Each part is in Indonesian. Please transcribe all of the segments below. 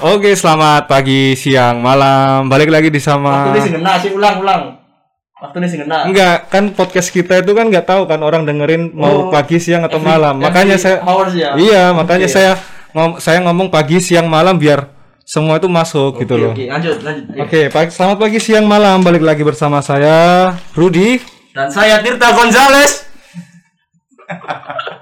Oke, selamat pagi, siang, malam. Balik lagi di sama Waktu ini sing sih ulang ulang. Waktu ini sing. Enggak, kan podcast kita itu kan nggak tahu kan orang dengerin mau Oh, pagi, siang atau every- malam. Makanya every saya hours ya? Iya, makanya Oke. saya ngom saya ngomong pagi, siang, malam biar semua itu masuk gitu Oke, loh. Oke, lanjut lanjut. Ayo. Oke, pagi, selamat pagi, siang, malam. Balik lagi bersama saya Rudi. Dan saya Tirta Gonzales.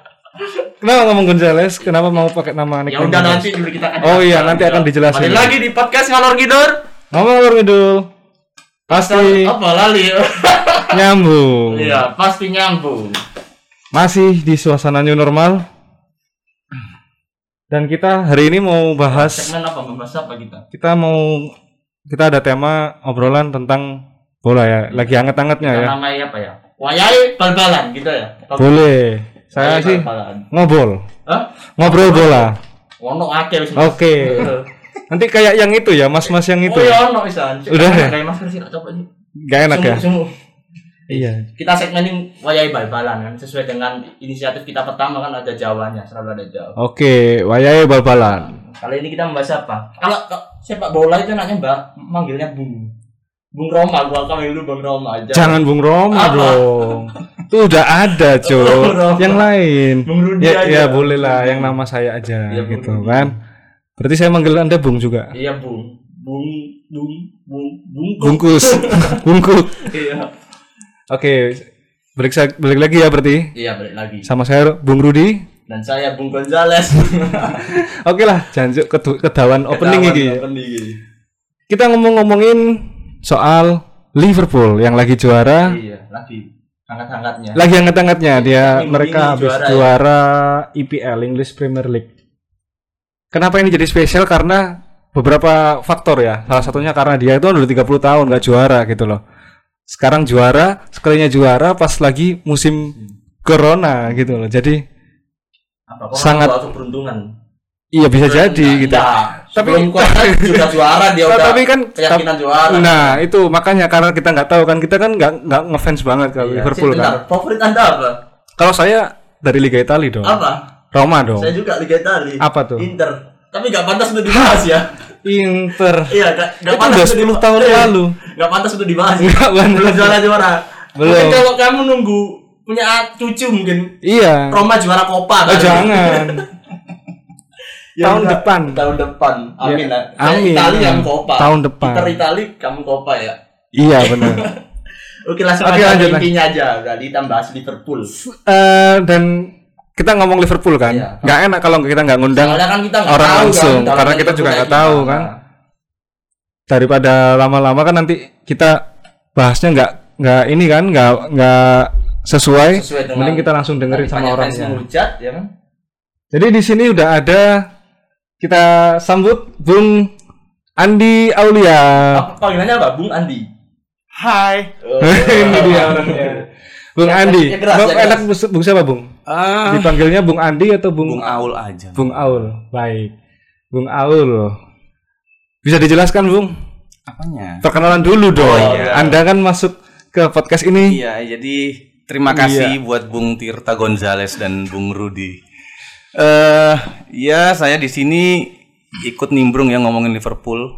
Kenapa ngomong Gonzales? Kenapa mau pakai nama Ya nickname udah nanti dulu kita akan Oh iya, nanti ya. akan dijelasin. Balik lagi di podcast ngalor ngidul. Ngomong ngomong ngidul. Pasti Apa lali? nyambung. Iya, pasti nyambung. Masih di suasana new normal. Dan kita hari ini mau bahas Segmen apa? Membahas apa kita? kita mau kita ada tema obrolan tentang bola ya. Lagi hangat-hangatnya ya. Namanya apa ya? Wayai bal-balan gitu ya. Boleh. Saya sih ngobrol. Hah? Ngobrol bola. Ono akeh wis. Oke. Nanti kayak yang itu ya, mas-mas yang itu. Oh iya ono isan. Udah ya? Kayak masker sih coba sih. Gak enak ya? Iya. kita segmenin wayai bal-balan kan sesuai dengan inisiatif kita pertama kan ada Jawanya selalu ada Jawa. Oke, wayai bal-balan. Kali ini kita membahas apa? Kalau sepak bola itu anaknya Mbak manggilnya Bung. Bung Roma, gua kami dulu Bung Roma aja. Jangan Bung Roma Apa? dong. Itu udah ada, Bung Cok. Roma. Yang lain. Bung Rudi Ya, aja. ya boleh lah yang nama saya aja Bung gitu Rudi. kan. Berarti saya manggil Anda Bung juga. Iya Bung. Bung Bung Bung Bung. Bungkus. Bungkuk. Iya. Oke. Balik balik lagi ya berarti. Iya balik lagi. Sama saya Bung Rudi. Dan saya Bung Gonzales. Oke lah, janjuk kedawan opening Ketahuan ini. Opening ini. Kita ngomong-ngomongin soal Liverpool yang lagi juara. Iya, lagi hangat-hangatnya. Lagi hangat-hangatnya dia Minggu mereka ini habis juara ya. juara IPL English Premier League. Kenapa ini jadi spesial? Karena beberapa faktor ya. Salah satunya karena dia itu udah 30 tahun nggak juara gitu loh. Sekarang juara, sekalinya juara pas lagi musim corona gitu loh. Jadi Apa, kok sangat- bawa keberuntungan. iya bisa jadi Nah, gitu. iya. Tapi- Sebelum corona sudah juara dia Nah, udah tapi kan keyakinan juara. Nah, itu makanya karena kita nggak tahu kan kita kan nggak nggak ngefans banget ke Iya. Liverpool Bentar, kan. Favorit Anda apa? Kalau saya dari Liga Italia dong. Apa? Roma dong. Saya juga Liga Italia. Apa tuh? Inter. Tapi nggak pantas untuk dibahas ya. Inter. Iya, nggak pantas udah untuk 10 dibahas. tahun Iya, lalu. Nggak pantas untuk dibahas. Nggak pantas. Belum juara juara. Belum. Mungkin kalau kamu nunggu punya cucu mungkin Iya. Roma juara Copa. Oh, jangan. Ya, tahun enggak. depan. Tahun depan. Amin. Ya, lah. Saya amin. Italia yang Copa. Tahun depan. Inter Italia kamu Copa ya. Iya benar. Oke langsung Oke, aja intinya aja. Berarti kita bahas Liverpool. Eh dan kita ngomong Liverpool kan, Iya. nggak enak kalau kita nggak ngundang Soalnya kan kita orang tahu langsung, kan, karena kita juga nggak tahu kan. daripada lama-lama kan nanti kita bahasnya nggak nggak ini kan, nggak nggak sesuai. Sesuai Mending kita langsung dengerin sama orangnya. menghujat, ya kan? Jadi di sini udah ada kita sambut Bung Andi Aulia. Apa panggilannya apa? Bung Andi. Hai. Oh, ini dia orangnya. Bung Ya, Andi. ya keras, ya enak bung, bung siapa Bung? Ah, Dipanggilnya Bung Andi atau Bung Bung Aul aja. Bung Aul. Baik. Bung Aul. Bisa dijelaskan Bung? Apanya? Perkenalan dulu dong. Oh, iya. Anda kan masuk ke podcast ini. Iya, jadi terima kasih buat Bung Tirta Gonzales dan Bung Rudi. Eh, ya saya di sini ikut nimbrung ya ngomongin Liverpool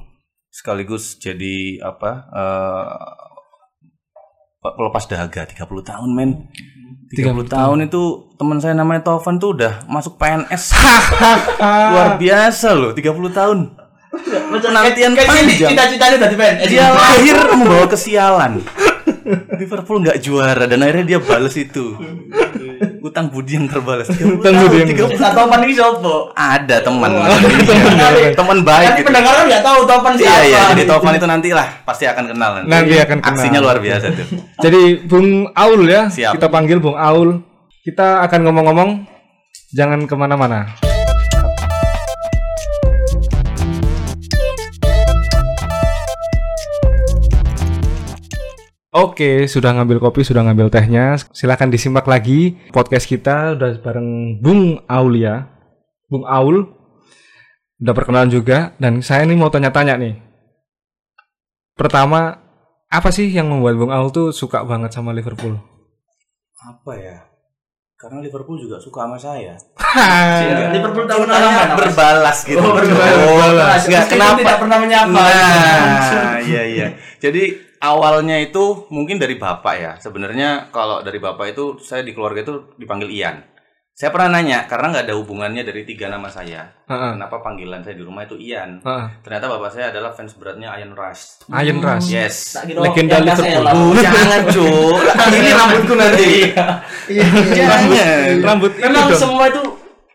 sekaligus jadi apa? eh pelepas dahaga 30 tahun men. 30, tahun itu teman saya namanya Tovan tuh udah masuk PNS. Luar biasa loh, 30 tahun. Penantian Kayak gini, panjang. Cita-citanya tadi. Eh, Dia lahir membawa kesialan. Liverpool nggak juara dan akhirnya dia balas itu. Utang budi yang terbalas. Utang budi yang- Satu teman ini siapa? Ada teman. Iya. teman baik Tapi gitu. pendengar kan nggak tahu Topan siapa. Iya iya, jadi Tovan itu nanti lah pasti akan kenal nanti. Nanti akan kenal. Aksinya luar biasa tuh. Jadi Bung Aul ya. Siap. Kita panggil Bung Aul. Kita akan ngomong-ngomong. Jangan ke mana-mana. Oke, sudah ngambil kopi, sudah ngambil tehnya. Silahkan disimak lagi podcast kita udah bareng Bung Aul ya. Bung Aul udah perkenalan juga dan saya nih mau tanya-tanya nih. Pertama, apa sih yang membuat Bung Aul tuh suka banget sama Liverpool? Apa ya? Karena Liverpool juga suka sama saya. Iya, Liverpool tahun Cintanya apa? berbalas gitu. Oh, berbalas. Enggak Meskipun kenapa? tidak pernah menyapa. Nah, iya iya. Jadi awalnya itu mungkin dari bapak ya. Sebenarnya kalau dari bapak itu saya di keluarga itu dipanggil Ian. Saya pernah nanya karena nggak ada hubungannya dari tiga nama saya. Heeh. Kenapa panggilan saya di rumah itu Ian? Heeh. Ternyata bapak saya adalah fans beratnya Ian Rush. Iron Rush. Yes. Kira Legenda Liverpool. Oh, jangan cuk. Ini rambutku nanti. Jangan. Rambut itu Memang dong. semua itu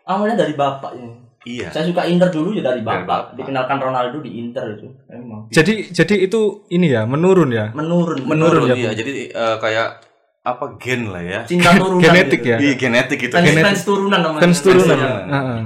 awalnya dari bapak ya. Iya. Saya suka Inter dulu ya dari bapak. bapak. Dikenalkan Ronaldo di Inter itu. Memang Jadi jadi itu ini ya menurun ya. menurun. Menurun ya, iya. Jadi eh, kayak apa gen lah ya. cinta turunan. Genetik gitu. ya. Iya genetik gitu. Fans, Genetik. fans turunan namanya. Fans turunan. turunan. Heeh.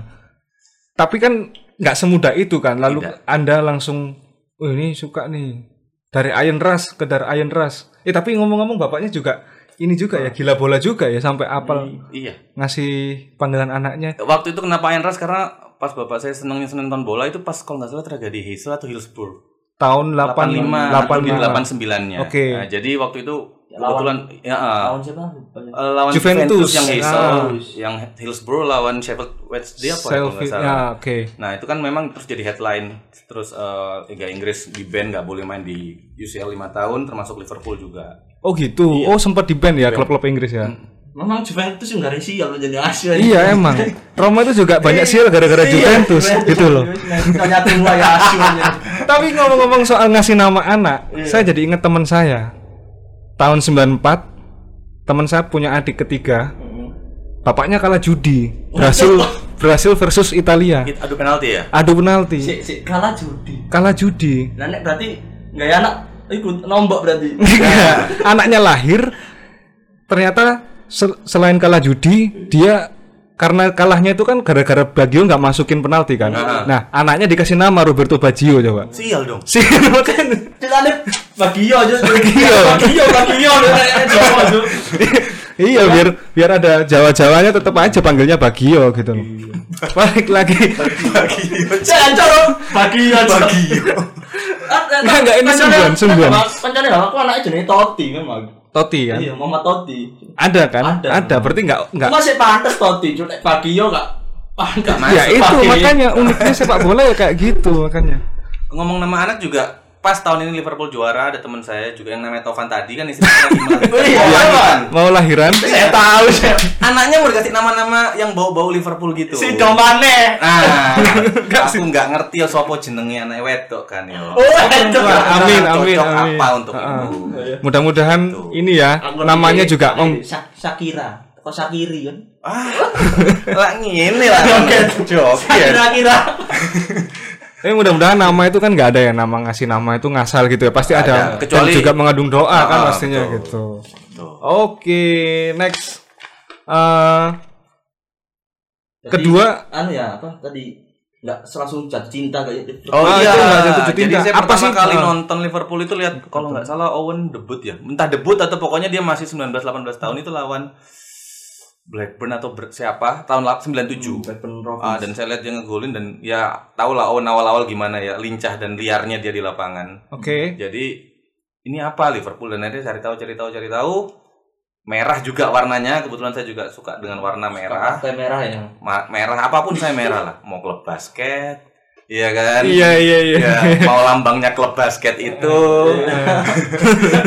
Tapi kan nggak semudah itu kan. Lalu Tidak. Anda langsung oh ini suka nih dari Iron Rush ke dari Iron Rush. Eh tapi ngomong-ngomong bapaknya juga ini juga ya gila bola juga ya sampai apal Iya. ngasih panggilan anaknya. Waktu itu kenapa Ian Rush karena pas bapak saya senengnya seneng nonton bola itu pas kalau nggak salah tragedi Hazel atau Hillsborough. Tahun 85 85 atau 89 nya. Oke. Nah, jadi waktu itu Ya, kebetulan ya eh, Lawan siapa? Eh, lawan Juventus. Juventus, yang Hazel, Ah. yang Hillsborough lawan Sheffield Wednesday apa ya, kalau nggak Selfie. salah. Ya, oke. Nah itu kan memang terus jadi headline terus eh, Liga Inggris di ban nggak boleh main di UCL 5 tahun termasuk Liverpool juga. Oh gitu. Oh sempat di ban ya klub-klub Inggris ya. Memang Juventus yang gak sial jadi Asia. Iya emang. Roma itu juga banyak sial gara-gara Juventus gitu loh. Tua ya Asia. Tapi ngomong-ngomong soal ngasih nama anak, saya jadi inget teman saya. Tahun 94 teman saya punya adik ketiga. Bapaknya kalah judi. Brasil Brasil versus Italia. Adu penalti ya? Adu penalti. Si, si kalah judi. Kalah judi. Nah, nek berarti nggak ya anak ikut nombok berarti. Enggak. Anaknya lahir ternyata sel- selain kalah judi, dia karena kalahnya itu kan gara-gara Baggio nggak masukin penalti kan. Nah, anaknya dikasih nama Roberto Baggio coba. Sial dong. Sih, makanya Ceritanya Bagio aja. Bagio. Bagio, Bagio. Iya biar biar ada Jawa-Jawanya tetap aja panggilnya Bagio gitu loh. Balik lagi. Jangan coro. Bagio. Bagio. Enggak, enggak, ini sungguhan, sungguhan. Kancane aku anaknya jenenge Toti memang. Toti ya. Iya, Mama Toti. Ada kan? Ada. Ada. Berarti enggak enggak Masih pantes Toti, cuma nek Bagio enggak pantes. Ya itu makanya uniknya sepak bola ya kayak gitu makanya. Ngomong nama anak juga pas tahun ini Liverpool juara ada teman saya juga yang namanya Tovan tadi kan istrinya lagi melahirkan. Iya, Mau lahiran. Mau lahiran? Saya tahu sih. Anaknya mau dikasih nama-nama yang bau-bau Liverpool gitu. Si Domane. Ah, aku nggak ngerti ya sopo jenenge anak wedok kan ya. Oh. Amin, amin, Cocok amin. apa untuk ibu? Mudah-mudahan ini ya namanya juga Nah, ini, Sha- Shakira. Kok Shakiri kan? Ah, lah ngene lah. Joget. Shakira-kira. Eh mudah-mudahan nama itu kan nggak ada ya nama ngasih nama itu ngasal gitu ya pasti ada, Ada. Kecuali- dan juga mengandung doa kan Ah, pastinya betul. gitu. Tuh. Oke next Eh, Jadi, Kedua- anu ya, apa tadi enggak langsung jatuh cinta kayak gitu. Oh Ah, iya, itu nggak jatuh cinta. jadi saya Apa pertama sih? kali Ah. nonton Liverpool itu lihat kalau nggak salah Owen debut ya, entah debut atau pokoknya dia masih 19-18 tahun itu lawan Blackburn atau ber- siapa tahun la- 97. Blackburn Rovers. Ah, dan saya lihat dia ngegolin dan ya tau lah Owen awal-awal gimana ya lincah dan liarnya dia di lapangan. Oke Jadi ini apa Liverpool dan akhirnya cari tahu cari tahu cari tahu merah juga warnanya kebetulan saya juga suka dengan warna merah Partai merah ya. Ma- merah apa pun saya merah lah mau klub basket iya kan iya iya iya. Ya, mau lambangnya klub basket itu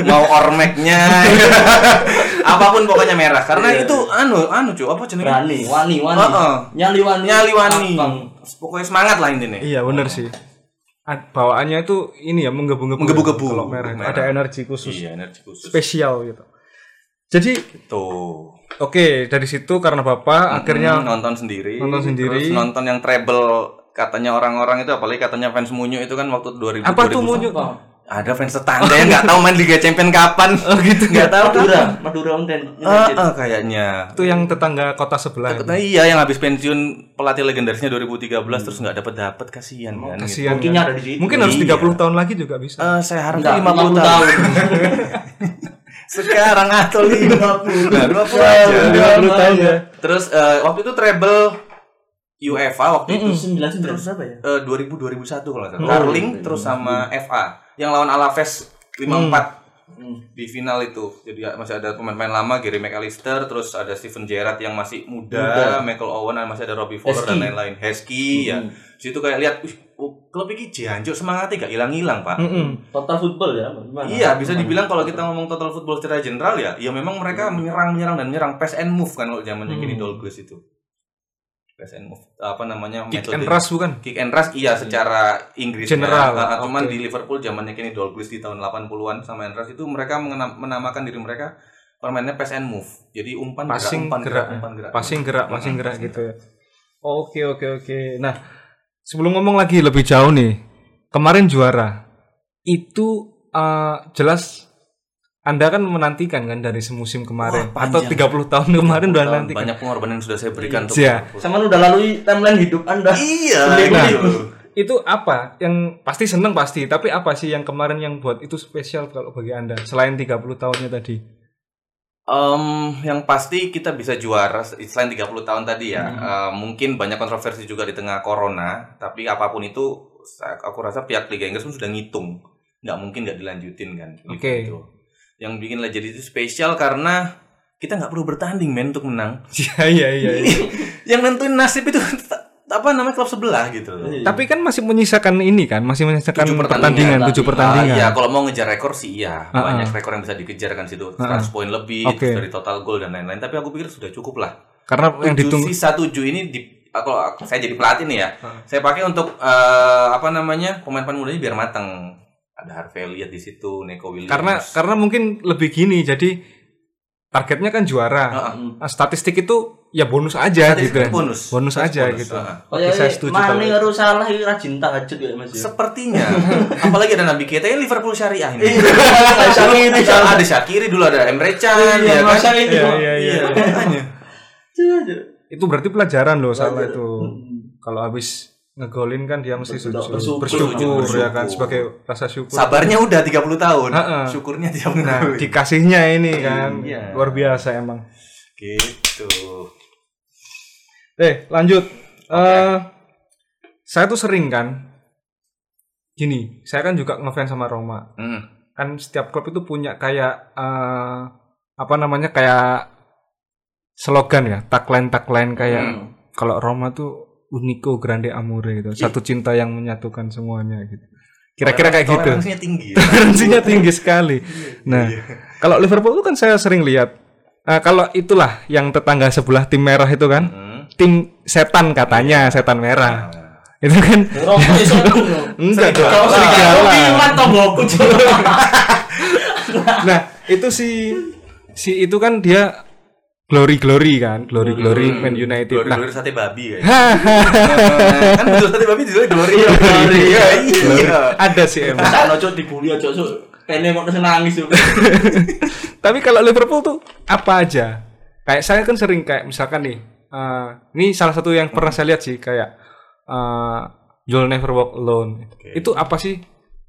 mau ormeknya apa pun pokoknya merah karena Iya. itu anu anu cuy apa jenenge Berani, wani, wani. Heeh. Nyali wani. nyali wani pokoknya semangat lah intinya Iya bener sih. Bawaannya itu ini ya menggebu-gebu. Menggebu-gebu. Kalau merah. Merah. ada energi khusus iya energi khusus spesial gitu. Jadi tuh oke dari situ karena bapak akhirnya Hmm, nonton sendiri nonton sendiri. terus nonton yang treble katanya orang-orang itu apalagi katanya fans Munyu itu kan waktu 2000 apa tuh 2001. munyu? ada fans tetangga yang nggak tahu main Liga Champion kapan oh gitu nggak tahu Madura, Madura United. Ah, ah, kayaknya Itu yang tetangga kota sebelah. Nah, iya yang habis pensiun pelatih legendarisnya 2013 terus nggak dapat dapat kasihan kan gitu. Kasihan. Mungkin ya. ada di situ. Mungkin harus Iya. 30 tahun lagi juga bisa. Eh, saya harap Enggak, 50 50 tahun. Sekarang atau 50. Nah, 20 aja. 50 tahun ya. Terus eh, waktu itu treble UEFA waktu itu Sembilan sembilan berapa ya? eh, 2000 2001 kalau nggak salah. Carling terus sama FA yang lawan Alaves 54. di final itu. Jadi ya, masih ada pemain-pemain lama Gary McAllister, terus ada Steven Gerrard yang masih muda, Michael Owen, dan masih ada Robbie Fowler dan Heskey. lain-lain. Heskey ya. Situ kayak lihat, wih, oh, klub ini jancuk semangatnya gak hilang-hilang, Pak. Mm-mm. Total football ya. Gimana? Iya, bisa dibilang kalau kita ngomong total football secara general ya, ya memang mereka menyerang, menyerang dan menyerang pass and move kan kalau zamannya Kenny Dalglish itu. Pass and move apa namanya Kick metode- and rush bukan? Kick and rush iya secara Inggris General, cuman oke. di Liverpool zamannya Kenny Dalglish di tahun 80-an sama and rush itu mereka menamakan diri mereka permainnya pass and move. Jadi umpan Passing gerak, umpan gerak, gerak, umpan gerak. passing gerak, passing gerak passing gitu ya. Oke oke oke. Nah, sebelum ngomong lagi lebih jauh nih, kemarin juara itu eh, jelas anda kan menantikan kan dari semusim kemarin Wah, atau panjang. 30 tahun kemarin udah Tahun nantikan. Banyak pengorbanan yang sudah saya berikan untuk Iya. Sama lu udah lalui timeline hidup Anda. Iya. Nah, gitu. Itu apa? Yang pasti seneng pasti, tapi apa sih yang kemarin yang buat itu spesial kalau bagi Anda selain 30 tahunnya tadi? Em, yang pasti kita bisa juara selain 30 tahun tadi ya. eh, mungkin banyak kontroversi juga di tengah corona, tapi apa pun itu aku rasa pihak Liga Inggris pun sudah ngitung. nggak mungkin nggak dilanjutin kan Liga Oke. itu. Yang bikin jadi itu spesial karena kita nggak perlu bertanding men untuk menang. Iya iya iya. iya. yang nentuin nasib itu apa namanya klub sebelah gitu loh. Tapi kan masih menyisakan ini kan, masih menyisakan Tujuh pertandingan, tujuh pertandingan. Ah, iya, kalau mau ngejar rekor sih iya. Ah, Banyak ah. rekor yang bisa dikejar kan situ. Ah, 100 poin lebih dari total gol dan lain-lain. Tapi aku pikir sudah cukup lah. Karena yang ditunggu sisa tujuh ini di kalau saya jadi pelatih nih ya. Saya pakai untuk eh, apa namanya? pemain-pemain mudanya biar matang. Ada Harvey Elliott di situ, Neko Williams. karena karena mungkin lebih gini jadi targetnya kan juara Ah, ah. Nah, statistik itu ya bonus aja Statistik gitu itu bonus. bonus aja bonus, gitu ah. Oke, saya setuju Mane harus salah ini rajin tahajud ya Mas. ya. Sepertinya. Apalagi ada Nabi kita ini Liverpool Syariah ini. Iya, Syakiri, ada Syakiri dulu ada Emre Can Iya, ya kan. Iya, iya, iya. Iya, itu berarti pelajaran loh salah Pelajaran. itu kalau habis ngegolin kan dia mesti Bersyukur, sujud bersyukur, bersyukur, ya kan bersyukur. sebagai rasa syukur Sabarnya udah 30 tahun. Ha-ha. Syukurnya 30 nah tahun. dikasihnya ini kan Iya. luar biasa emang Gitu. eh lanjut Eh, saya tuh sering kan gini saya kan juga ngefans sama Roma Hmm. kan setiap klub itu punya kayak eh, apa namanya kayak slogan ya tagline tagline kayak Hmm. kalau Roma tuh unico grande amore gitu. Satu cinta yang menyatukan semuanya gitu. Kira-kira kayak gitu. Toleransinya tinggi. ya. toleransinya tinggi sekali. Nah kalau Liverpool itu kan saya sering lihat Nah, kalau itulah yang tetangga sebelah tim merah itu kan Hmm. tim setan katanya setan merah. Itu kan Rokok iso ngono. enggak dong. Serigala. Nah itu si si itu kan dia glory glory kan glory glory Man United Glory nah glory sate babi kayak. kan betul sate babi juga glory. Glory. Iya, iya. ada sih emang Sakno cuk dibully aja cuk. Kene kok nangis cuk. tapi kalau Liverpool tuh apa aja kayak saya kan sering kayak misalkan nih eh, ini salah satu yang pernah saya lihat sih kayak eh, You'll Never Walk Alone itu apa sih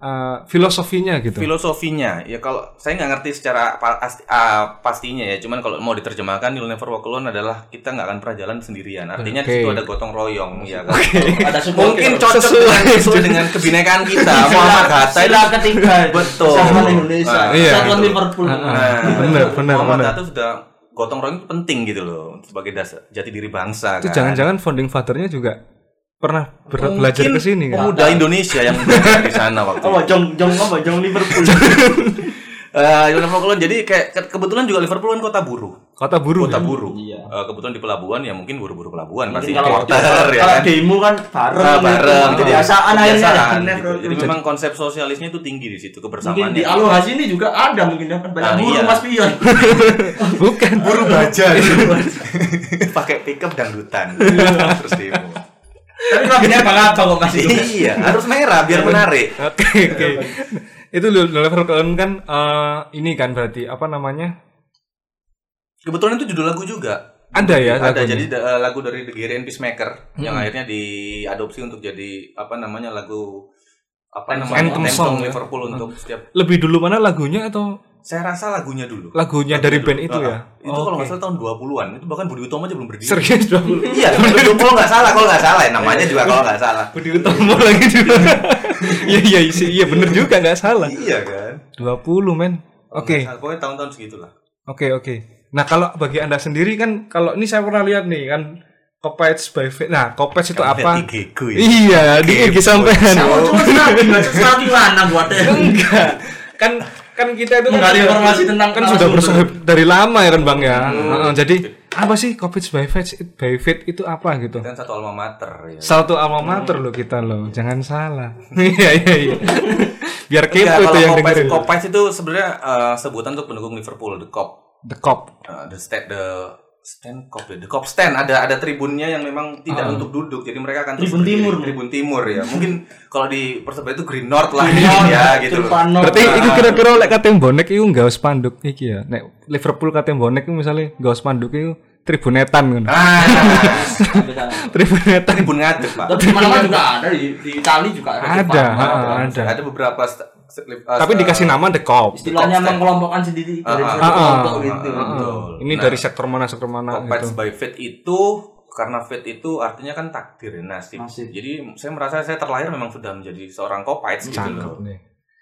eh, filosofinya gitu Filosofinya ya kalau saya nggak ngerti secara ah, pastinya ya, cuman kalau mau diterjemahkan You'll Never Walk Alone adalah kita nggak akan pernah jalan sendirian. Artinya Oke. di situ ada gotong royong ya kan. Ada support Mungkin cocok dengan sesuai dengan kebinekaan kita. Muhammad Hatta itu Sila ketiga. Betul. Kesatuan Indonesia. Ah, iya. Kesatuan Betul. Liverpool. Ah, ah. Nah, Bener, bener, Muhammad bener. Hatta sudah gotong royong itu penting gitu loh sebagai dasar jati diri bangsa itu kan. jangan-jangan founding fathernya juga pernah ber- Mungkin belajar ke sini kan Pemuda Indonesia yang belajar di sana waktu Oh, jong jong apa? Jong Liverpool. Eh, Walk Alone. Jadi kayak ke- kebetulan juga Liverpool kan kota buruh. kota buruh Kota ya? buruh. Iya. Eh, kebetulan di pelabuhan ya mungkin buru-buru pelabuhan Mungkin pasti kalau porter ya kalau kan. demo kan bareng. Nah, bareng Itu kebiasaan akhirnya. Gitu. Jadi memang konsep sosialisnya itu tinggi di situ Mungkin kebersamaannya. di Aloha sini juga ada mungkin ya banyak Ah, burung iya. Mas Pion. bukan buru baja pakai pickup dangdutan terus demo Tapi kambingnya bang apa kok masih? iya harus merah biar menarik. Oke oke. Itu Liverpool kan eh, ini kan berarti apa namanya? Kebetulan itu judul lagu juga. Ada ya ada lagunya? jadi da- lagu dari The Gary and Peacemaker yang akhirnya diadopsi untuk jadi apa namanya lagu apa namanya Anthem anthem song ya. Liverpool untuk setiap lebih dulu mana lagunya atau saya rasa lagunya dulu lagunya dari band itu ya itu kalau nggak Oke. salah tahun 20-an itu bahkan Budi Utomo aja belum berdiri serius dulu iya 20 nggak salah kalau nggak salah ya, namanya juga kalau nggak salah Budi Utomo lagi dulu iya iya sih iya bener juga nggak salah iya kan 20 men Oke. Nah, pokoknya tahun-tahun segitulah. Oke oke. Nah kalau bagi anda sendiri kan kalau ini saya pernah lihat nih kan Kopets by Fit. Nah Kopets itu Kamu apa? lihat IG ku ya? Iya di IG sampean. Cuma selagi nggak selagi mana buatnya. Enggak. Kan kan kita itu kan Nggak ada informasi tentang kan sudah bersahabat dari lama ya kan Bang ya. Heeh, jadi apa sih Kopets by Fit by Fit itu apa gitu? Kan satu alma mater ya. Satu alma mater loh kita loh, jangan salah. Iya iya iya. Biar kepo itu yang dengerin. Kopais itu sebenarnya eh, sebutan untuk pendukung Liverpool, the Cop. The Cop. Uh, the stand the stand cop ya the cop stand ada ada tribunnya yang memang tidak untuk duduk jadi mereka akan terus Tribun berdiri. timur. tribun timur ya mungkin kalau di persebaya itu green north lah Green ya gitu loh Turpano. Berarti itu kira-kira lek katem bonek itu nggak spanduk iki ya. Nek Liverpool katem bonek itu misalnya nggak spanduk itu tribunetan kan. ah Tribunetan. tribun ngadeg pak Tapi mana juga ada di di Itali juga ada. Ada, ha, ada. ada beberapa uh, Tapi dikasih nama The Cop. Istilahnya mengkelompokkan sendiri dari Ah, satu ah, kelompok ah, gitu. ah, Betul. Ini Nah, dari sektor mana sektor mana Kopais gitu. by fate itu karena fate itu artinya kan takdir nasib. Nasib. Jadi saya merasa saya terlahir memang sudah menjadi seorang Kopais gitu loh. nih.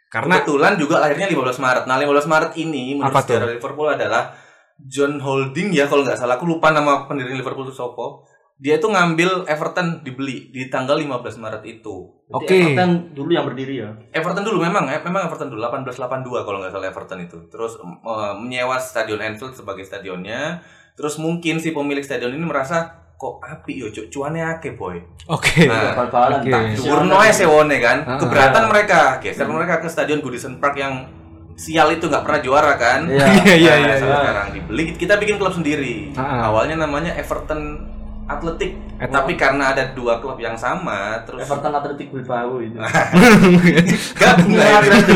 Karena Kebetulan juga lahirnya 15 Maret. Nah, 15 Maret ini menurut sejarah Liverpool adalah John Holding ya kalau nggak salah aku lupa nama pendiri Liverpool itu sopo. Dia itu ngambil Everton dibeli di tanggal 15 Maret itu. Oke. Oke. Kan dulu yang berdiri ya. Everton dulu memang eh, memang Everton dulu 1882 kalau nggak salah Everton itu. Terus eh, menyewa Stadion Anfield sebagai stadionnya. Terus mungkin si pemilik stadion ini merasa kok api yo cuk cuannya akeh boy. oke. Nah, Oke. tak. Durno ae sewone kan. Ah. Keberatan mereka, geser mereka ke stadion Goodison Park yang sial itu nggak pernah juara kan. Iya. Iya iya Nah, iya. iya. sekarang dibeli kita bikin klub sendiri. Ah. Awalnya namanya Everton Athletic, Et- tapi karena ada dua klub yang sama, terus Everton Athletic Bilbao itu. gabung lah itu.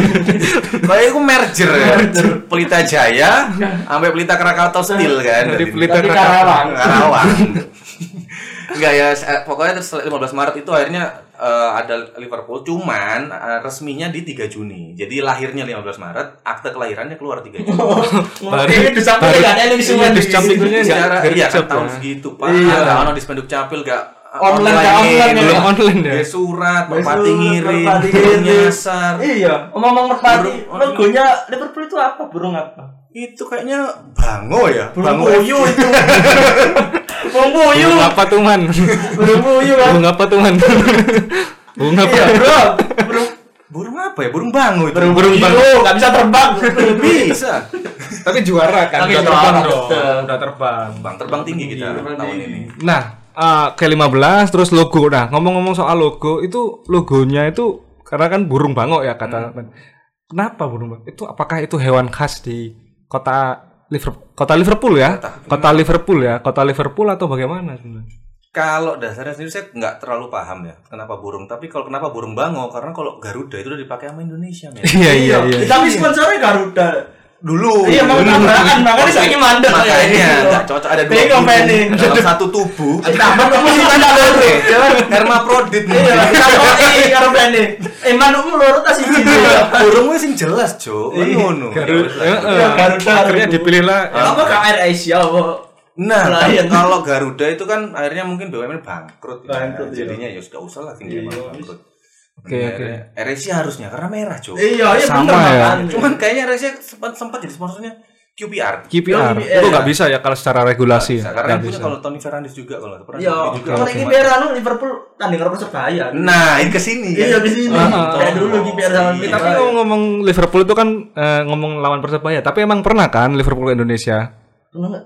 Kayak itu merger ya. Pelita Jaya sampai Pelita Krakatau Steel kan. Dari Jadi- Pelita Krakatau. Karawang. Karawang. Enggak ya, se- pokoknya terus 15 Maret itu akhirnya eh, ada Liverpool cuman eh, resminya di 3 Juni. Jadi lahirnya 15 Maret, akte kelahirannya keluar 3 Juni. Baru- Ini di samping baru- ada yang iya, semua di nggak Secara iya kan ya. tahun segitu, Pak. Iya. Ada ono di spenduk capil gak Online, nggak online, belum Belum online ya. Dia surat, By merpati surat, ngirim, merpati burung ngirim. nyasar. Iya, omong-omong merpati, logonya Liverpool itu apa? Burung apa? Itu kayaknya bango ya, Burung bango. puyuh itu. Burung apa tuh man? Burung puyuh kan. Apa tuh man? Bunga apa? Iya, bro. Burung Burung apa ya? Burung bango itu. burung burung puyuh, nggak bisa terbang. bisa. Tapi juara kan? Tapi Udah juara, terbang dong. Udah terbang. Bang terbang tinggi kita Terbang tahun ini. Nah, eh, ke 15 terus logo. Nah, ngomong-ngomong soal logo, itu logonya itu karena kan burung bangok ya kata. Kenapa burung bangok? Itu apakah itu hewan khas di kota Liverpool, kota Liverpool ya? Kota Liverpool ya? Kota Liverpool atau bagaimana sebenarnya? Kalau dasarnya sendiri saya nggak terlalu paham ya kenapa burung. Tapi kalau kenapa burung bango karena kalau Garuda itu udah dipakai sama Indonesia men. Iya, iya, iya. Tapi sponsornya Garuda. Dulu. Iya, mau Dulu. tabrakan, makanya saya mandek. Makanya nggak cocok ada dua Penny. dalam satu tubuh. Tambah kamu sih tanda. Ya kan? Hermaprodit Iya, karo Penny. Eh, manukmu loro tas iki. Burungnya sing jelas, Jo. Kan ngono. Garuda, Ya, eh, wes lah. akhirnya Apa KR Asia apa? Nah, kalau Garuda itu kan akhirnya mungkin BUMN bangkrut. ya. Bangkrut, iya. Jadinya ya sudah usah lah tinggal Iya. bangkrut. Oke, Akhirnya RSC harusnya karena merah, Jo. Iya, iya Sama bener ya. makan. Cuman kayaknya RSC sempat sempat jadi sponsornya QPR. KPR. Oh, Itu nggak bisa ya kalau secara regulasi. Bisa, ya? karena Nggak punya bisa. kalau Tony Fernandes juga kalau pernah Iya, kalau ini biar anu Liverpool tanding karo Persebaya. Nah, ini ke sini. Iya di sini. Ah, Kayak dulu KPR sama Iya. Tapi ngomong-ngomong Liverpool itu kan eh, ngomong lawan Persebaya, tapi emang pernah kan Liverpool ke Indonesia?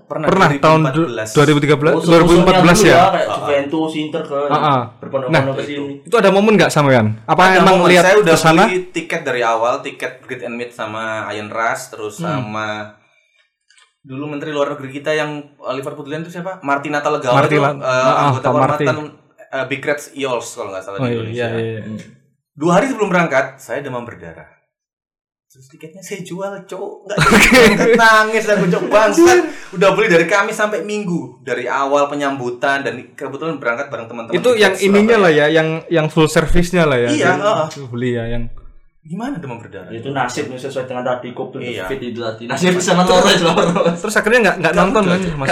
Pernah, Pernah tahun du- 2013 2014. 2014 ya? Kayak Juventus, Inter ke Ah, ah. berbondong-bondong ke sini. Itu ada momen nggak sampean? Apa Ada emang momen, lihat saya udah ke sana? beli tiket dari awal, tiket Great and Meet sama Iron Rush, terus sama dulu Menteri Luar Negeri kita yang uh, Liverpool itu siapa? Martina Talegawa itu Martina- uh, ah, anggota Pak Martin. kehormatan uh, Big Reds Eagles kalau nggak salah Oh di iya, Indonesia. iya, iya. Dua hari sebelum berangkat, saya demam berdarah. Terus tiketnya saya jual, cowok. Nggak nangis aku cowok bangsat. Udah beli dari Kamis sampai Minggu, dari awal penyambutan dan kebetulan berangkat bareng teman-teman. Itu di yang Surabaya. ininya lah ya, yang yang full service-nya lah ya. Iya, heeh. itu beli ya yang Gimana demam berdarah? Itu nasib nih sesuai dengan tadi kop tuh Iya. fit itu tadi. Nasib sama loro terus akhirnya nggak nggak nonton kan Mas?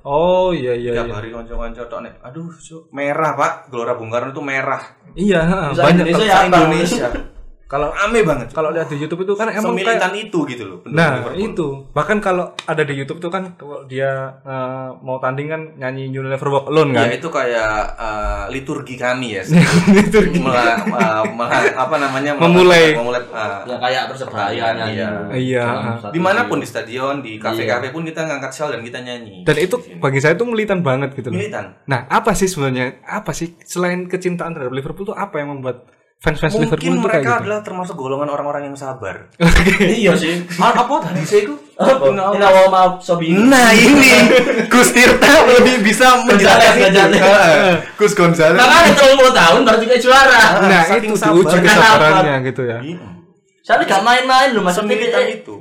Oh iya iya Tiap iya. hari konco-konco tok nek. Aduh, merah, Pak. Gelora Bung Karno itu merah. Iya, banyak Indonesia ya, Bang. Indonesia. Kalau Rame banget. kalau lihat di YouTube itu kan emang kayak Semilitan itu gitu loh. Nah Liverpool. itu bahkan kalau ada di YouTube tuh kan kalau dia eh, mau tanding kan nyanyi You Never Walk Alone Ya kan. itu kayak eh, liturgi kami ya. itu Mela- eh, mela- apa namanya? Memulai. memulai eh, Ya kayak persebaya Iya. nyanyi. Iya. Di mana pun di stadion, di kafe-kafe pun kita ngangkat shawl dan kita nyanyi. dan itu bagi saya itu militan banget gitu loh. militan. Nah apa sih sebenarnya apa sih selain kecintaan terhadap Liverpool tuh apa yang membuat fans-fans Liverpool Mungkin itu kayak mereka gitu? adalah termasuk golongan orang-orang yang sabar. Iya sih. Apa tadi saya itu? Ini awal maaf Sobi. Nah ini Gus Tirta lebih bisa menjelaskan itu. Gus Gonzales. Makanya terlalu puluh tahun baru juga juara. Nah itu sabar. diuji kesabarannya gitu ya. Soalnya gak main-main loh maksudnya kita- itu.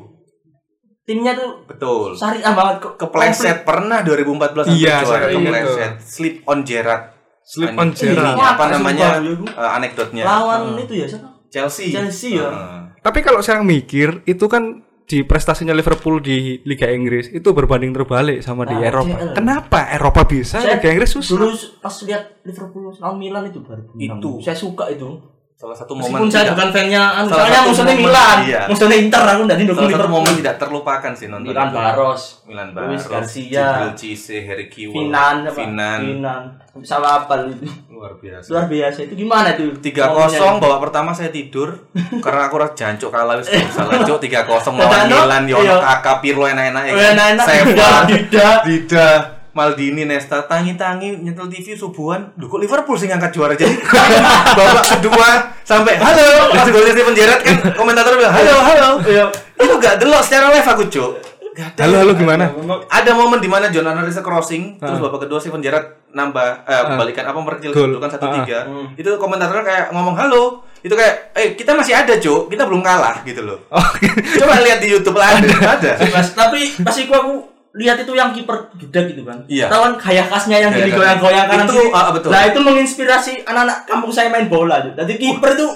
timnya tuh Betul. syariah banget kok. Kepleset pernah 2014 sampai Iya, juara saya kepleset. Slip on Gerrard. Slip on Gerrard. ini apa namanya eh, anekdotnya? Lawan itu ya siapa? Chelsea. Chelsea ya. Heeh. Tapi kalau saya mikir itu kan di prestasinya Liverpool di Liga Inggris itu berbanding terbalik sama di Nah, Eropa. iya. Kenapa Eropa bisa, Saya Liga Inggris susah? Dulu pas lihat Liverpool lawan Milan itu baru Itu. Saya suka itu. Salah satu Meskipun momen saya tidak- bukan fannya, anu, soalnya musuhnya Milan, iya. musuhnya Inter aku dari dukung Salah satu momen tidak terlupakan sih nonton Milan itu. Baros, Milan Luis Baros, Garcia, Jibril Cisse, Harry Kewell, Finan? Finan. Finan, sama apa itu? Luar biasa. Luar biasa itu gimana tuh? tiga kosong babak pertama saya tidur karena aku rasa jancuk kalah wis bisa lanjut tiga kosong lawan Milan yo iya. kakak Pirlo enak-enak Oh, enak-enak. Seva Dida. Dida Maldini Nesta tangi-tangi nyetel TV subuhan. Duh kok Liverpool sih ngangkat juara? Jadi babak kedua sampai halo! Pas golnya Steven Gerrard kan komentator bilang halo halo. Iya. itu gak delok secara live aku cuk. Halo halo gimana? ada momen di mana John Analisa crossing terus babak kedua Steven Gerrard nambah eh, balikan apa memperkecil kedudukan satu tiga. Hmm. itu komentatornya kayak ngomong halo. Itu kayak eh kita masih ada cuk. Kita belum kalah gitu loh. Oke. coba lihat di YouTube lah ada. Ada. Mas, tapi pas itu aku lihat itu yang kiper budak gitu kan. Iya. Tahu kan kayak khasnya yang jadi goyang-goyang kanan Itu, ah, betul. Nah, itu menginspirasi anak-anak kampung saya main bola tuh. Jadi kiper itu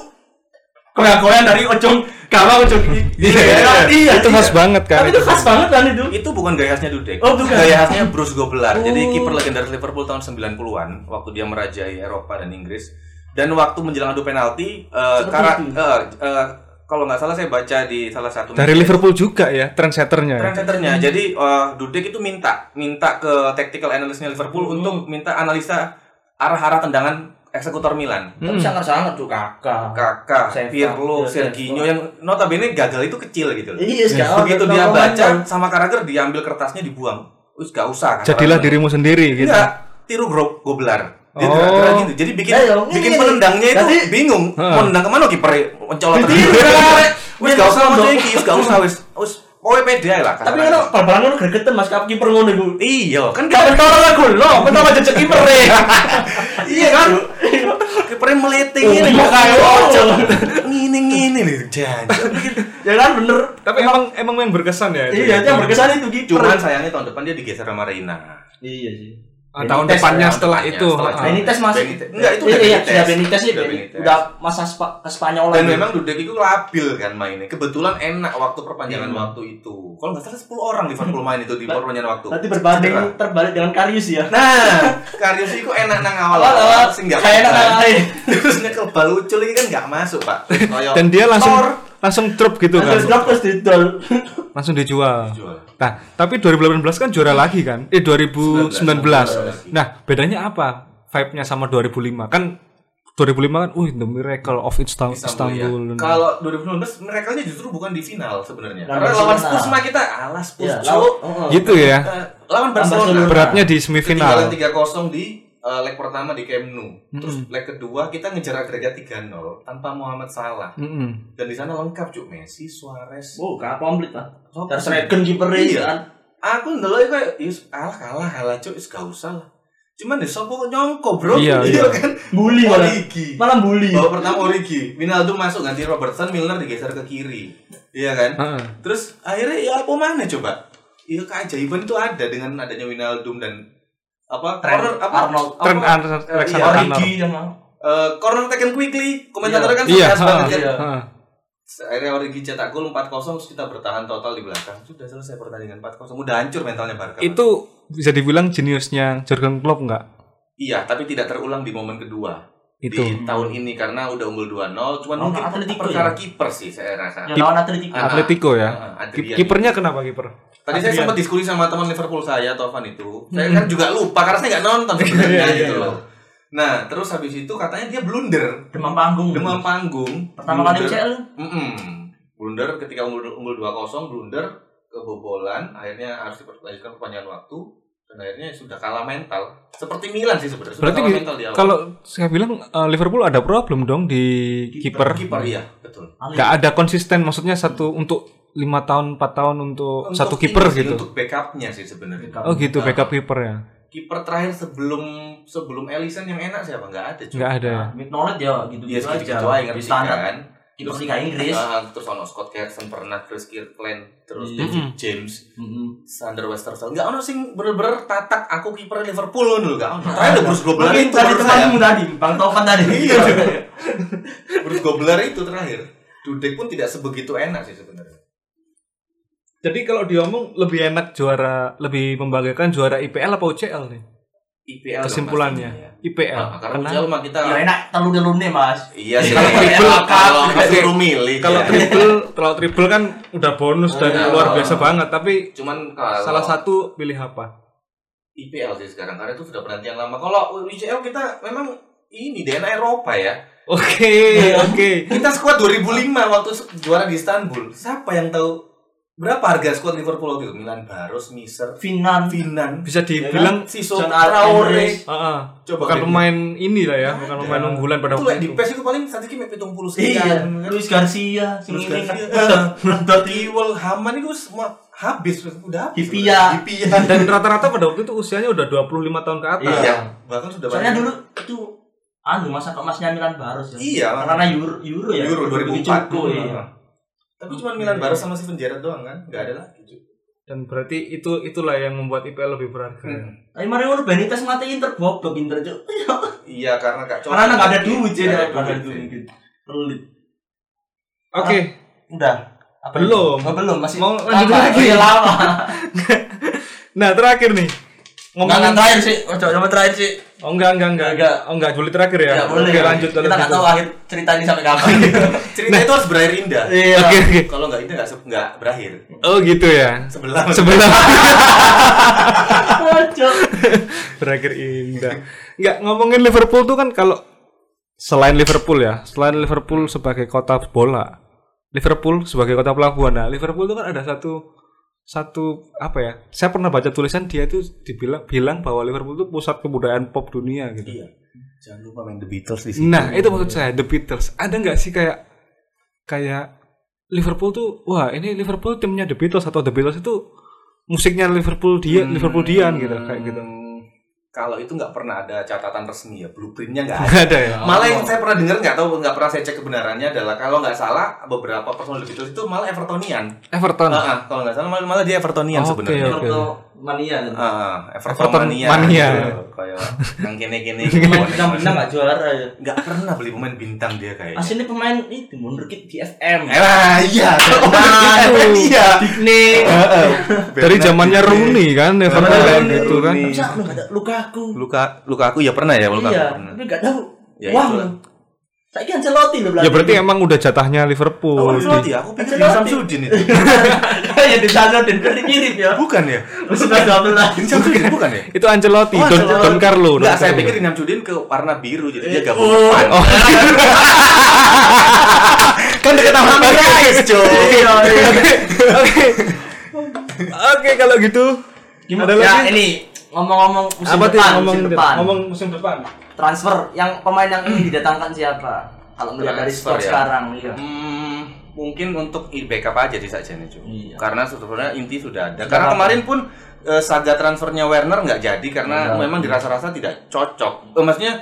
goyang-goyang dari ujung gawang ujung kiri. Iya, iya, iya. Itu khas banget kan. Tapi itu khas banget kan itu. itu bukan gaya khasnya Dudek Oh, bukan. gaya khasnya Bruce Gobler jadi Oh. kiper legendaris Liverpool tahun 90-an waktu dia merajai Eropa dan Inggris dan waktu menjelang adu penalti eh, Seperti karena itu. Kalau nggak salah saya baca di salah satu Dari media- Liverpool juga ya, trendsetternya. ya? Trendsetternya. Jadi eh, Dudek itu minta minta ke tactical analystnya Liverpool Hmm. untuk minta analisa arah-arah tendangan eksekutor Milan. Tapi sangat-sangat tuh kakak. Kakak, Seva, Pirlo, Serginho yang notabene gagal itu kecil gitu loh. Iya, Begitu dia baca kan. sama Carragher diambil kertasnya dibuang. Wis gak usah. Jadilah dirimu sendiri gitu. Enggak, tiru gro goblar. Dia Oh. gerak-gerak gitu. Jadi bikin Ayo, bikin ini. penendangnya itu Jadi- bingung. Heeh. Mau nendang ke mana kiper mencolot terus. Wis gak usah mau iki, wis gak usah wis. Wis pokoke pede lah. Tapi kan bal-balan ngono gregetan Mas kap kiper ngono iku. Iya, kan Gak bentar aku lo, bentar aja cek kiper deh. Iya kan? Kipernya meleting Oh, ini iya, kayak bocor. oh. Ngini ngini nih jancuk. Ya kan bener. Tapi emang emang yang berkesan ya. itu Iya, ya? yang berkesan itu kiper. Cuman sayangnya tahun depan dia digeser sama Reina. Iya sih. Ah, tahun Benitez depannya ya, setelah itu. setelah ah. Benitez masih Benitez. Enggak, itu Iya, udah iya, Benitez. sudah Benitez sih. Udah Benitez. Benitez. Udah masa spa ke Spanyol Dan memang Dudek itu labil kan mainnya. Kebetulan enak waktu perpanjangan Iya. waktu itu. Kalau nggak salah 10 orang Liverpool main itu di perpanjangan waktu. Nanti berbanding Cedera. terbalik dengan Karius ya. Nah, Karius itu enak nang awal Awal-awal sih nggak kayak enak nang. Terus nyekel bal ucul ini kan nggak masuk pak. Dan dia langsung. Langsung drop gitu kan. Terus drop terus didol. Langsung dijual. Jual. Nah, tapi 2018 kan juara lagi kan? Eh 2019. 19. Nah, bedanya apa? Vibe-nya sama 2005. Kan 2005 kan, wih, the miracle of Istanbul. Istanbul, ya. Kalau 2019 mereka justru bukan di final sebenarnya. Karena lawan. Spurs mah kita alas Spurs Iya, lawan- heeh. Gitu ya. Eh, lawan Barcelona. Barcelona. Beratnya di semifinal. Ketinggalan 3-0 di eh, leg pertama di Camp Nou. Terus leg kedua kita ngejar agregat 3-0 tanpa Muhammad Salah. Mm-mm. Dan di sana lengkap cuk Messi, Suarez. Oh, gak komplit lah. Oh, Ter Sregen kiper Iya. kan. Aku ndelok kayak "Yus, kalah kalah kalah cuk, wis gak usah lah. Cuman deh sopo nyongko, Bro. Iya, iya. kan. Bully malah. Origi. Malah bully. Babak pertama Origi, Wijnaldum masuk ganti Robertson, Milner digeser ke kiri. Iya kan? Heeh. Terus akhirnya ya apa mana coba? Iya keajaiban itu ada dengan adanya Wijnaldum dan apa? Trent corner apa? Arnold. apa, Trent Ar- eh, Alexander iya, Arnold. Origi sama. eh, corner taken quickly. Komentatornya kan Iya, banget heeh, kan Iya. akhirnya Origi cetak gol 4-0 terus kita bertahan total di belakang. Sudah selesai pertandingan 4-0 udah hancur mentalnya Barca. Itu bisa dibilang jeniusnya Jurgen Klopp nggak? iya tapi tidak terulang di momen kedua Itu. di tahun ini karena udah unggul 2-0 cuman Lawan mungkin Atletico perkara ya? kiper sih saya rasa. Ya lawan Atletico. Ah, Atletico ya. ah, Adrian. Kipernya kenapa kiper? Tadi saya Adrian. sempat diskusi sama teman Liverpool saya, Tovan itu. Saya kan juga lupa karena saya nggak nonton sebenarnya Iya, iya, gitu iya. loh. Nah, terus habis itu katanya dia blunder, Demam panggung. demam panggung. Pertama kali. UCL. Mm-mm. Blunder ketika unggul unggul 2-0 blunder kebobolan, akhirnya harus diperlanjutkan perpanjangan waktu dan akhirnya sudah kalah mental. Seperti Milan sih sebenarnya. Sudah Berarti kalah mental di awal. Kalau saya bilang eh, Liverpool ada problem dong di kiper. kiper iya, betul. Gak ada konsisten maksudnya satu untuk lima tahun 4 tahun untuk, satu ini kiper gitu. Untuk backupnya sih sebenarnya. Backup. Oh gitu Nah, backup kiper ya. Kiper terakhir sebelum sebelum Ellison yang enak siapa? Nggak ada. Nggak ada ya. Nah, mid knowledge ya gitu Iya, gitu segitu aja. aja Di ngerti standar kan. Kiper Liga Inggris. Ah, terus ono Scott Carson pernah, Chris Kirkland, terus Iya. David James, Mm-mm. Sander Westerveld. Enggak ono sing bener-bener tatak aku kiper Liverpool ngono lho, enggak ono. Terakhir ada Bruce Gobler itu tadi temanmu tadi, Bang Tovan tadi. Iya. Bruce Gobler itu terakhir. Dudek pun tidak sebegitu enak sih sebenarnya. Jadi kalau diomong lebih enak juara, lebih membanggakan juara IPL apa UCL nih? IPL Kesimpulannya pastinya ya. IPL. Ah, karena Karena UCL mah kita Ya enak telu nih mas. Iya sih. Kalau triple, kalau disuruh milih. kalau ya. triple, kalau triple kan udah bonus dan Iya. luar biasa banget. Tapi cuman kalau salah satu pilih apa? IPL sih sekarang karena itu sudah penantian lama. Kalau UCL kita memang ini DNA Eropa ya. Oke, oke. Kita skuad 2005 waktu juara di Istanbul. Siapa yang tahu berapa harga skuad Liverpool waktu itu? Milan Baros, Miser, Finan. Finan, Bisa dibilang Siso, John Traore. Ah, Coba bukan pemain ini lah ya, bukan pemain unggulan pada Itu waktu like di itu. PES itu paling statistik sampai 70 sekian. Iya, kan? Luis Garcia, sing ini Garcia. kan. Tiwel, Haman itu semua habis udah habis. Hipia. Hipia. Dan rata-rata pada waktu itu usianya udah 25 tahun ke atas. Iya, bahkan sudah Soalnya banyak. dulu itu anu masa kemasnya Milan Baros ya. Iya, Karena Euro Euro ya. Euro 2004 Cukup, iya. Tapi cuma Milan Baros sama Steven Gerrard doang kan? Enggak ada lagi. Dan berarti itu itulah yang membuat IPL lebih berharga. Hmm. Tapi mari ngono Benitez mati Inter goblok Inter cuk. Iya, karena gak cocok. Karena nggak ada duit Nggak nggak ada duit. duit. Pelit. Oke, Udah. Apa Belum. Oh, belum, masih Mau lanjut lagi? Iya, lama. nah terakhir nih. Ngomongin terakhir sih. Ojo, yang terakhir sih. Oh enggak enggak enggak. Enggak. Oh enggak, boleh terakhir ya. Ya, boleh. Oke, lanjut Kita nggak gitu. tahu akhir cerita ini sampai kapan. Cerita itu harus berakhir indah. Iya. Oke, oke. Kalau enggak indah enggak enggak berakhir. Oh gitu ya. Sebelah. Sebelah Ojo. berakhir indah. Enggak ngomongin Liverpool tuh kan kalau selain Liverpool ya, selain Liverpool sebagai kota bola, Liverpool sebagai kota pelabuhan. Nah, Liverpool itu kan ada satu satu apa ya? Saya pernah baca tulisan dia itu dibilang bilang bahwa Liverpool itu pusat kebudayaan pop dunia gitu. Iya. Jangan lupa main The Beatles di situ. Nah, itu maksud saya The Beatles. Ada nggak sih kayak kayak Liverpool tuh wah ini Liverpool timnya The Beatles atau The Beatles itu musiknya Liverpool dia Hmm. Liverpool dian gitu kayak gitu. Kalau itu nggak pernah ada catatan resmi ya, blueprintnya nggak ada. Ada ya. Malah yang saya pernah dengar nggak tahu nggak pernah saya cek kebenarannya adalah kalau nggak salah beberapa personal Beatles itu malah Evertonian. Everton. Ah, ah, kalau nggak salah malah, malah dia Evertonian Oke, sebenarnya. oke. Porto mania. Ah, Everton, Everton mania. mania. gitu. Kayak yang kene-kene. Pemain bintang-bintang nggak juara ya. Nggak pernah beli pemain bintang dia kayaknya. Aslinya pemain itu wunderkid di FM. Eh, iya. Nah, iya. Digne. Dari zamannya Rooney kan Everton kayak gitu kan. Bisa lu nggak ada Lukaku. Luka luka aku ya pernah ya luka Iya, aku pernah. tapi nggak tahu. Ya, Wah. Saya kan Ancelotti loh Ya berarti emang udah jatahnya Liverpool. Oh, Ancelotti ya? Aku pikir Ancelotti. Samsudin itu. ya di sana dan berarti mirip ya. Bukan ya? Sudah dua belas. Ini Samsudin bukan ya? Itu Ancelotti, Oh, Don, Ancelotti. Don Carlo. Don Enggak, saya Carlo. pikir Dinam Sudin ke warna biru jadi dia gabung Oh. Oh. kan dekat sama Guys, Iya, iya. Oke. Oke, kalau gitu Gimana? Ada Ya lagi? ini ngomong-ngomong musim depan, ngomong musim depan. ngomong musim depan? Transfer yang pemain yang ini didatangkan siapa? Kalau melihat dari skor ya. sekarang, iya. Hmm, mungkin untuk i- backup aja sih saja nih. Iya. Karena sebenarnya inti sudah ada. Sudah karena apa? kemarin pun eh, saga transfernya Werner nggak jadi karena Iya. memang dirasa-rasa tidak cocok. Eh, maksudnya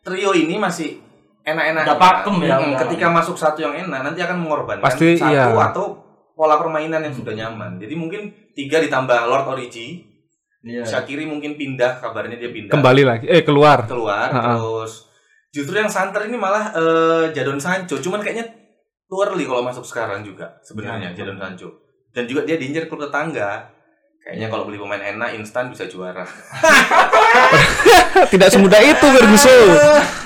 trio ini masih enak-enak. Udah pakem ya, Hmm, udah. ketika masuk satu yang enak nanti akan mengorbankan Pasti, satu iya. atau pola permainan yang sudah nyaman. Jadi mungkin tiga ditambah Lord Origi, Iya. Shakiri mungkin pindah, kabarnya dia pindah Kembali lagi. Eh, keluar. keluar Ha-ha. terus justru yang santer ini malah eh, Jadon Sancho cuman kayaknya too early kalau masuk sekarang juga sebenarnya Ya, Jadon Sancho dan juga dia diincar klub tetangga kayaknya kalau beli pemain enak instan bisa juara Tidak semudah itu Ferguson.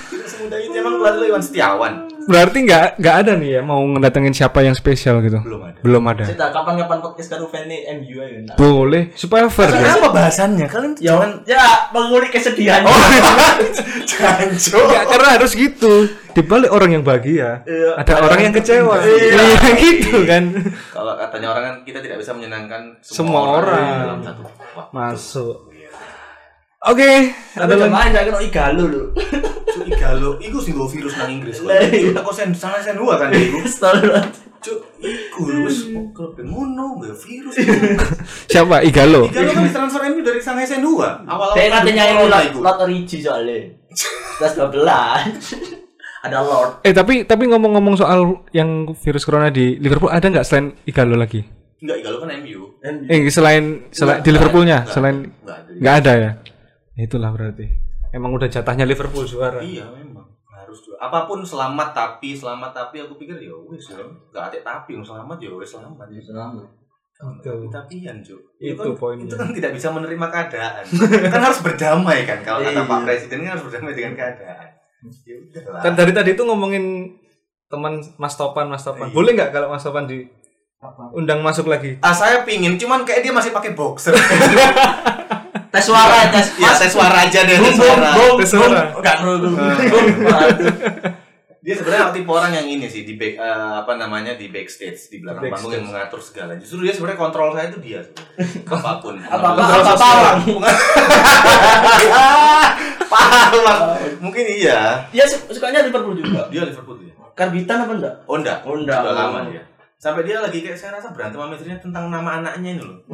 tidak semudah itu emang pelatih lo Iwan Setiawan. Berarti nggak nggak ada nih ya mau ngedatengin siapa yang spesial gitu. Belum ada. Belum ada. Kita kapan-kapan podcast karo fan MU aja. Nah. Boleh supaya fair ya. Apa bahasannya? Kalian Ya, ya mengulik kesedihan. jangan Ya, karena harus gitu. Di balik orang yang bahagia, Iya. ada orang yang kecewa. Iya. Iya, gitu kan. Kalau katanya orang kan kita tidak bisa menyenangkan Semua orang. dalam satu waktu. Masuk. Oke, Ada ada lagi. main saya kena igalo lho. Cuk igalo, iku sing go virus nang Inggris. Lah, iya. Aku sen sana sen dua kan iku. Cuk, iku wis ngono, ya virus. Siapa? Igalo. Igalo kan ditransfer MU dari Shanghai sen dua. Awal-awal Kayak katanya ini lot, iku. lot origi soalnya. Kelas 12. Ada Lord. Eh tapi tapi ngomong-ngomong soal yang virus corona di Liverpool ada nggak selain Igalo lagi? Enggak, Igalo kan MU. Eh selain selain di Liverpoolnya selain Enggak ada. nggak ada ya? Itulah berarti. Emang udah jatahnya Liverpool juara. Iya memang harus juga. Apa pun selamat tapi selamat tapi aku pikir ya wis ya. Enggak ada tapi yang selamat ya wis selamat. Selamat. Betul. Tapi-tapian, Cuk. Itu kan, poinnya. Itu kan tidak bisa menerima keadaan. kan harus berdamai kan kalau kata Iya. Pak Presiden kan harus berdamai dengan keadaan. Ya udahlah. Kan dari tadi itu ngomongin teman Mas Topan, Mas Topan. Iya. Boleh nggak kalau Mas Topan diundang masuk lagi? Ah saya pingin, cuman kayak dia masih pakai boxer. Tes suara, tes ya tes suara aja deh, tes suara. Tes suara. Enggak. Bum. Waduh. Dia sebenarnya tipe orang yang ini sih di back eh, apa namanya di backstage di belakang panggung yang mengatur segala. Justru dia sebenarnya kontrol saya itu dia. Apa pun. Mengambil apa sosial. pawang. Paham. Mungkin iya. Dia su- sukanya Liverpool juga. Dia Liverpool dia. Karbitan apa enggak? Oh enggak. Oh, enggak. Lama dia. Sampai dia lagi kayak saya rasa berantem sama istrinya tentang nama anaknya ini loh.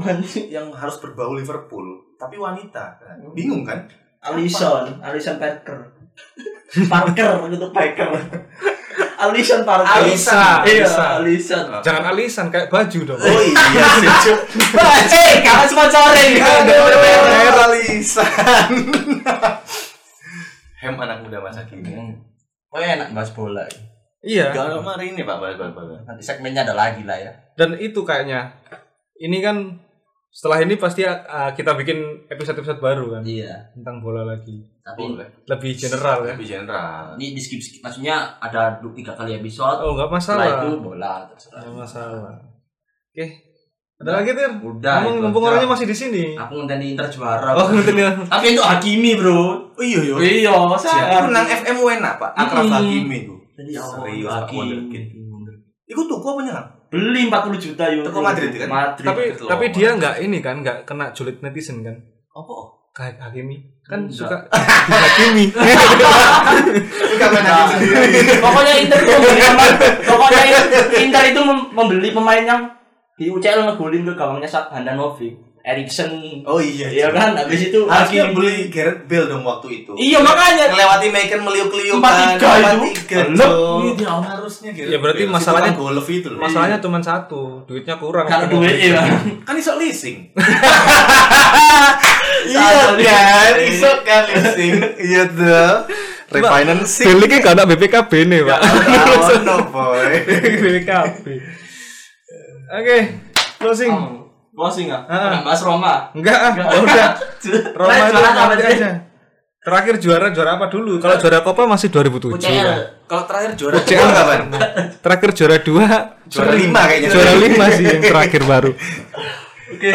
Yang harus berbau Liverpool, tapi wanita. Bingung kan? Alison, Alison Parker. Parker gitu Parker. Alison Parker. Alisa, Iya, Alisa. Alison. Jangan alisan kayak baju dong. Oh iya sih, Cuk. Eh, kamu sponsorin. Aduh, Alisan. Hem anak muda masa kini. Oh enak bahas bola. Iya. Gak kemarin ini Pak, balik balik Nanti segmennya ada lagi lah ya. Dan itu kayaknya ini kan setelah ini pasti uh, kita bikin episode-episode baru kan Iya. tentang bola lagi. Tapi Boleh. Lebih general ya. Lebih general. ini di skip skip maksudnya ada dua tiga kali episode. Oh, nggak Setelah masalah. itu bola terserah. Nggak masalah. Oke. Ada lagi, Tir? Udah. Ngomong mumpung aja. orangnya masih di sini. Aku ngenteni Inter juara. Oh. Tapi itu Hakimi, Bro. Oh iya iya. Iya, Siapa menang FM enak Pak. Akraf Mm-mm. Hakimi oh, Serius Hakimi. Wonderkid. Iku tuku apa nyerang? Beli 40 juta euro. Teko Madrid kan? Madrid. Tapi Gitu loh. tapi dia nggak ini kan, nggak kena julid netizen kan? Apa? Kayak Hakimi kan Enggak. suka Hakimi. Enggak main hakim sendiri. pokoknya Inter itu membeli pemain- pokoknya Inter itu mem- membeli pemain yang di UCL ngegolin ke gawangnya Handanovic, Erikson. Oh iya. Iya kan, habis itu Harusnya Hakimi. beli Gareth Bale dong waktu itu. Iya makanya. Ngelewati Macon meliuk-liuk Empat kan. tiga itu. Iya, harusnya Gareth Ya, berarti Bale. masalahnya- Si tukang golf itu loh. Masalahnya cuma satu, duitnya kurang. Kalau duit ya. kan iso leasing. Iya, kan, iso kan leasing. Iya tuh. Refinancing. Deliknya gak ada BPKB nih, Pak. Oh, no boy. BPKB. Oke, closing. Closing ah. Ah. Bahas Roma. Enggak, ah, udah. Roma Nah, itu apa aja. Terakhir juara juara apa dulu? Kalau juara Copa masih 2007. UCL. kan? Kalau terakhir juara UCL kapan? Terakhir juara 2 Juara lima kayaknya. Juara 5 sih yang terakhir baru. Oke.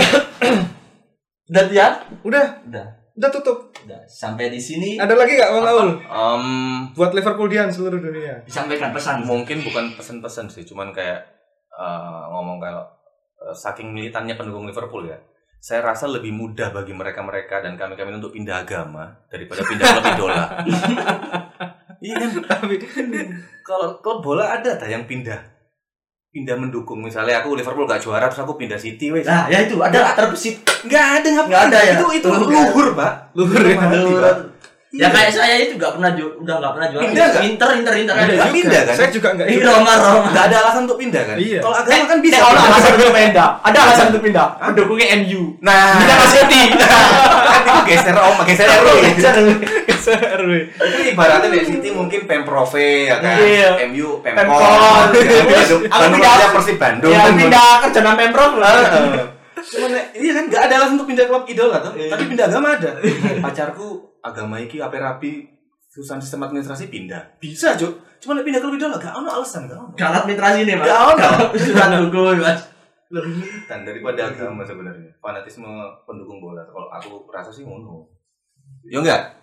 Udah ya? Udah, Udah. udah tutup. Udah. Sampai di sini Ada lagi gak Bang Aul? Em, Buat Liverpoolian seluruh dunia. disampaikan pesan. mungkin bukan pesan-pesan sih, cuman kayak eh, ngomong kayak eh, saking militannya pendukung Liverpool ya. Saya rasa lebih mudah bagi mereka-mereka dan kami-kami untuk pindah agama daripada pindah klub idola. Iya kan? Tapi Kalau klub bola ada tak yang pindah? Pindah mendukung misalnya aku Liverpool gak juara terus aku pindah City wes. Nah, ya itu ada terbesit. Nggak ada nggak Nggak ada ya? Itu itu Luhur. luhur pak. Luhur ya? Mati, Luhur. Ya Iya. kayak saya itu nggak pernah ju- udah nggak pernah juara. Pindah nggak? Inter, Inter, Inter Pindah nggak? pindah kan? Saya juga enggak Ini juga. Roma, Roma. Nggak ada alasan untuk pindah kan? Iya. Kalau agama kan bisa. Eh, ada alasan untuk pindah. Ada alasan untuk pindah. Pendukungnya MU. Nah, Pindah ke City. kan itu geser om, geser RW. RW. Itu ibaratnya dari City mungkin Pemprov ya kan. Iya. MU Pemkot. Pemkot. Aku pindah- Persib Bandung. Ya pindah kerja nang Pemprov lah. Cuman iya kan nggak ada alasan untuk pindah klub idola tuh. Tapi pindah agama ada. Pacarku agama iki ape rapi perusahaan sistem administrasi pindah. Bisa, Cuk. Cuma nek pindah ke lebih dahulu gak ono alasan, gak ono. Galat mitra sini mas. Gak ono. Surat dukung mas. Lebih militan daripada agama sebenarnya. Fanatisme pendukung bola. Kalau aku rasa sih ngono. Ya enggak?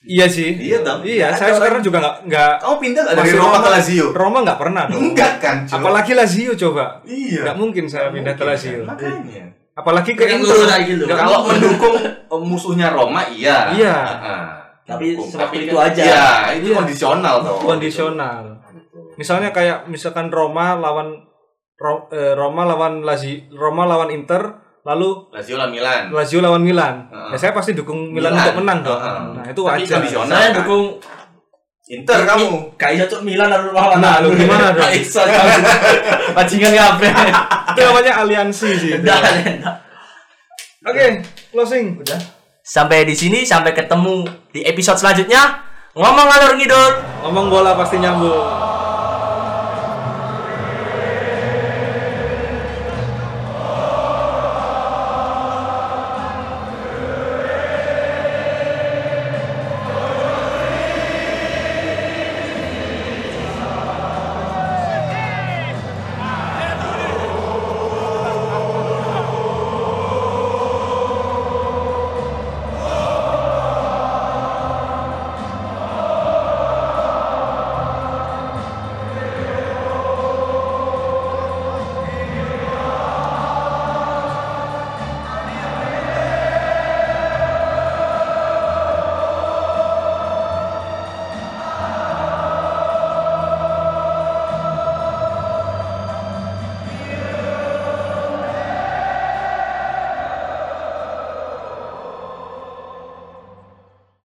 Iya sih. Iya, dong. Iya, saya sekarang juga nggak nggak Kamu pindah gak dari Roma ke. Lazio? Roma nggak pernah dong. Enggak kan? Apalagi Lazio coba. Iya. Nggak mungkin saya Nggak pindah ke Lazio. kan? Makanya. Apalagi ke Inter. lagi gitu. Nggak Kalau mendukung eh, musuhnya Roma iya. Iya. Heeh. Tapi Tapi itu kan- aja. Iya, itu Iya. kondisional toh. kondisional. Misalnya kayak misalkan Roma lawan eh, Roma lawan Lazio, Roma lawan Inter, lalu Lazio lawan Milan. Lazio lawan Milan. Heeh. Ya saya pasti dukung Milan, Milan. untuk menang dong. Heeh. Nah, itu Tapi wajar. Saya kan? dukung Inter kamu. Kayak cocok Milan harus lawan. Nah, lu gimana dong? Iso. Bajingan ngapain? Itu namanya aliansi sih. Oke, closing. Udah. Sampai di sini, sampai ketemu di episode selanjutnya. Ngomong ngalur ngidul. Ngomong bola pasti nyambung.